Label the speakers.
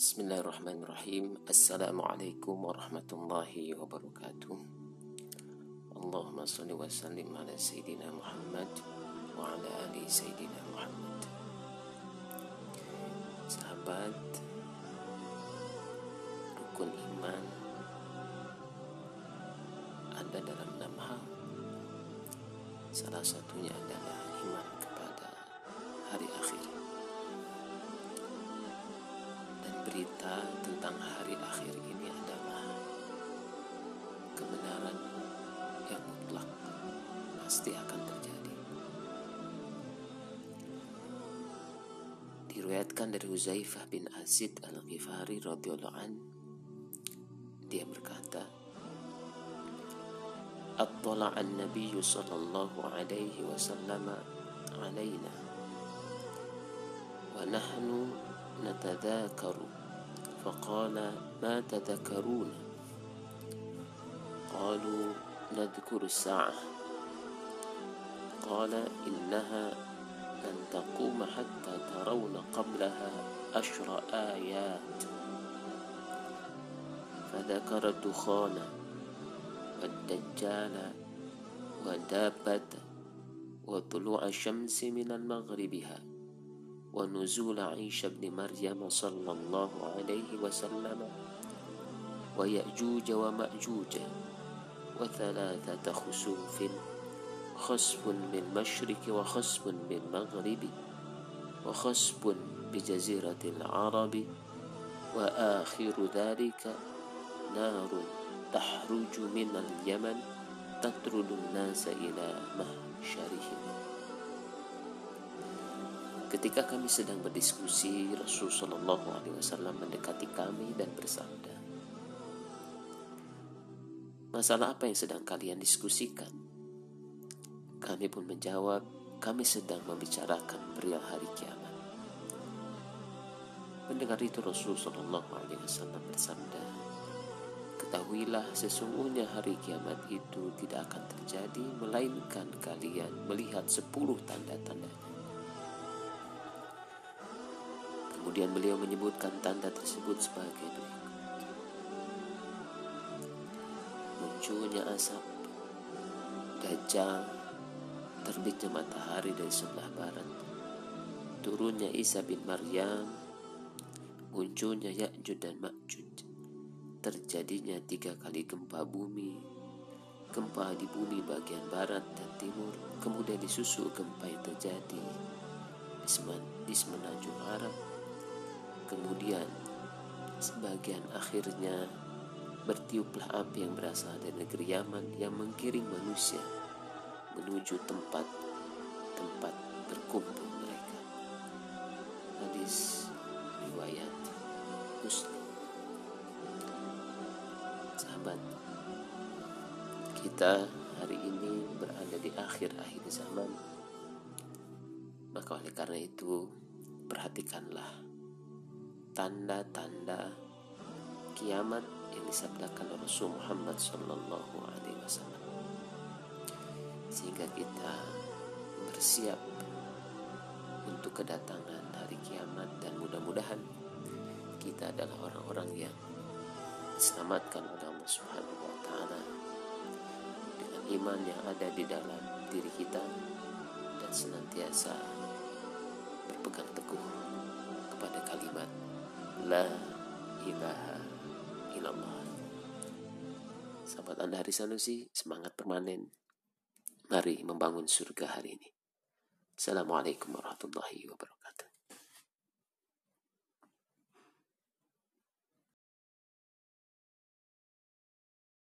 Speaker 1: Bismillahirrahmanirrahim. Assalamualaikum warahmatullahi wabarakatuh. Allahumma salli wa sallim ala Sayyidina Muhammad Wa ala ali Sayyidina Muhammad. Sahabat Rukun iman Ada dalam enam hal. Salah satunya adalah iman kepada hari akhir berita tentang hari akhir ini adalah kebenaran yang mutlak pasti akan terjadi. Diriwayatkan dari Huzaifah bin Azid al-Ghifari radhiyallahu an dia berkata Attala an-nabiy sallallahu alaihi wasallam alaina wa nahnu natadhakaru فقال ما تذكرون؟ قالوا نذكر الساعة. قال إنها لن تقوم حتى ترون قبلها أشر آيات. فذكر الدخان والدجال ودابة وطلوع الشمس من المغربها. ونزول عيسى بن مريم صلى الله عليه وسلم ويأجوج ومأجوج وثلاثة خسوف خسف بالمشرق وخسف بالمغرب وخسف بجزيرة العرب وآخر ذلك نار تحرج من اليمن تطرد الناس إلى محشرهم. Ketika kami sedang berdiskusi, Rasul Shallallahu Alaihi Wasallam mendekati kami dan bersabda, Masalah apa yang sedang kalian diskusikan? Kami pun menjawab, kami sedang membicarakan perihal hari kiamat. Mendengar itu Rasul Shallallahu Alaihi Wasallam bersabda, Ketahuilah sesungguhnya hari kiamat itu tidak akan terjadi melainkan kalian melihat sepuluh tanda-tandanya. Kemudian beliau menyebutkan tanda tersebut sebagai berikut. Munculnya asap, dajjal, terbitnya matahari dari sebelah barat, turunnya Isa bin Maryam, munculnya Ya'jud dan Ma'jud, terjadinya tiga kali gempa bumi, gempa di bumi bagian barat dan timur, kemudian disusul gempa yang terjadi di semenanjung Arab, Kemudian sebagian akhirnya bertiuplah api yang berasal dari negeri Yaman yang menggiring manusia menuju tempat tempat berkumpul mereka. Hadis riwayat Muslim. Sahabat, kita hari ini berada di akhir-akhir zaman. Maka oleh karena itu, perhatikanlah tanda-tanda kiamat yang disabdakan Rasul Muhammad Sallallahu Alaihi Wasallam. Sehingga kita bersiap untuk kedatangan hari kiamat dan mudah-mudahan kita adalah orang-orang yang diselamatkan oleh Allah Subhanahu wa taala dengan iman yang ada di dalam diri kita dan senantiasa berpegang teguh kepada kalimat La ilaha illallah. Sahabat Anda Hari Sanusi Semangat permanen. Mari membangun surga hari ini. Assalamualaikum warahmatullahi wabarakatuh